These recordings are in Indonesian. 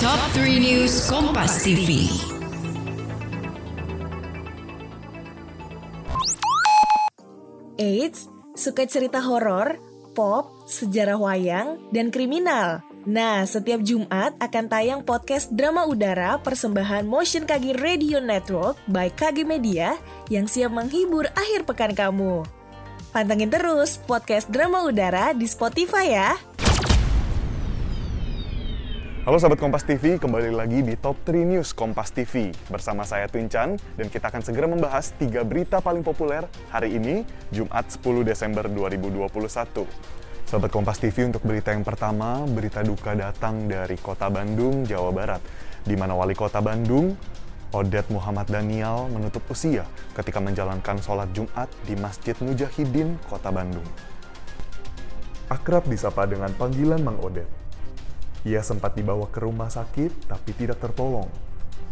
Top 3 News Kompas TV. Eits, suka cerita horor, pop, sejarah wayang, dan kriminal. Nah, setiap Jumat akan tayang podcast drama udara persembahan Motion KG Radio Network by KG Media yang siap menghibur akhir pekan kamu. Pantengin terus podcast drama udara di Spotify ya. Halo sahabat Kompas TV, kembali lagi di Top 3 News Kompas TV. Bersama saya Tuncan, dan kita akan segera membahas tiga berita paling populer hari ini, Jumat 10 Desember 2021. Sahabat Kompas TV untuk berita yang pertama, berita duka datang dari kota Bandung, Jawa Barat, di mana wali kota Bandung, Odet Muhammad Daniel menutup usia ketika menjalankan sholat Jumat di Masjid Mujahidin, kota Bandung. Akrab disapa dengan panggilan Mang Odet, ia sempat dibawa ke rumah sakit tapi tidak tertolong.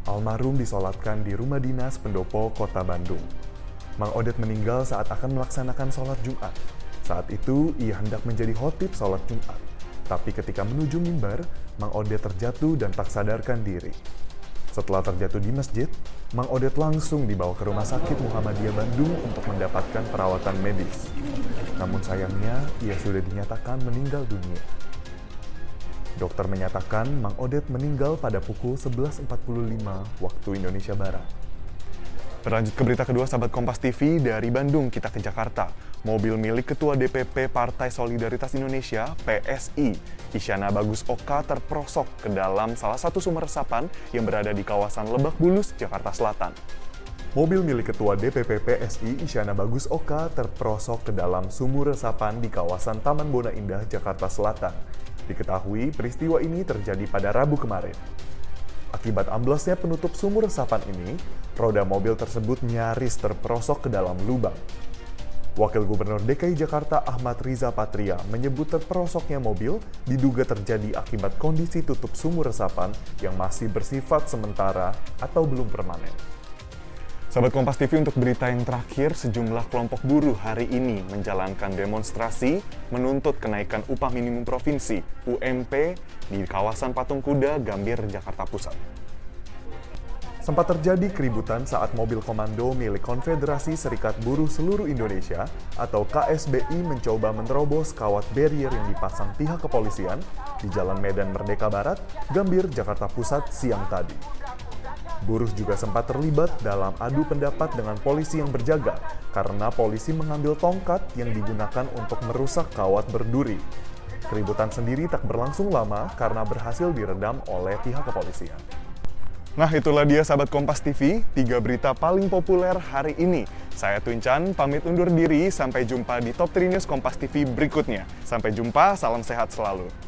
Almarhum disolatkan di rumah dinas pendopo kota Bandung. Mang Odet meninggal saat akan melaksanakan sholat Jumat. Saat itu, ia hendak menjadi khotib sholat Jumat. Tapi ketika menuju mimbar, Mang Odet terjatuh dan tak sadarkan diri. Setelah terjatuh di masjid, Mang Odet langsung dibawa ke rumah sakit Muhammadiyah Bandung untuk mendapatkan perawatan medis. Namun sayangnya, ia sudah dinyatakan meninggal dunia. Dokter menyatakan Mang Odet meninggal pada pukul 11.45 waktu Indonesia Barat. Berlanjut ke berita kedua sahabat Kompas TV dari Bandung kita ke Jakarta. Mobil milik Ketua DPP Partai Solidaritas Indonesia PSI, Isyana Bagus Oka terprosok ke dalam salah satu sumber resapan yang berada di kawasan Lebak Bulus, Jakarta Selatan. Mobil milik Ketua DPP PSI Isyana Bagus Oka terprosok ke dalam sumur resapan di kawasan Taman Bona Indah, Jakarta Selatan. Diketahui peristiwa ini terjadi pada Rabu kemarin. Akibat amblesnya penutup sumur resapan ini, roda mobil tersebut nyaris terperosok ke dalam lubang. Wakil Gubernur DKI Jakarta Ahmad Riza Patria menyebut terperosoknya mobil diduga terjadi akibat kondisi tutup sumur resapan yang masih bersifat sementara atau belum permanen. Sahabat Kompas TV untuk berita yang terakhir, sejumlah kelompok buruh hari ini menjalankan demonstrasi menuntut kenaikan upah minimum provinsi UMP di kawasan Patung Kuda, Gambir, Jakarta Pusat. Sempat terjadi keributan saat mobil komando milik Konfederasi Serikat Buruh Seluruh Indonesia atau KSBI mencoba menerobos kawat barrier yang dipasang pihak kepolisian di Jalan Medan Merdeka Barat, Gambir, Jakarta Pusat siang tadi. Buruh juga sempat terlibat dalam adu pendapat dengan polisi yang berjaga karena polisi mengambil tongkat yang digunakan untuk merusak kawat berduri. Keributan sendiri tak berlangsung lama karena berhasil diredam oleh pihak kepolisian. Nah itulah dia sahabat Kompas TV, tiga berita paling populer hari ini. Saya Tuncan, pamit undur diri, sampai jumpa di Top 3 News Kompas TV berikutnya. Sampai jumpa, salam sehat selalu.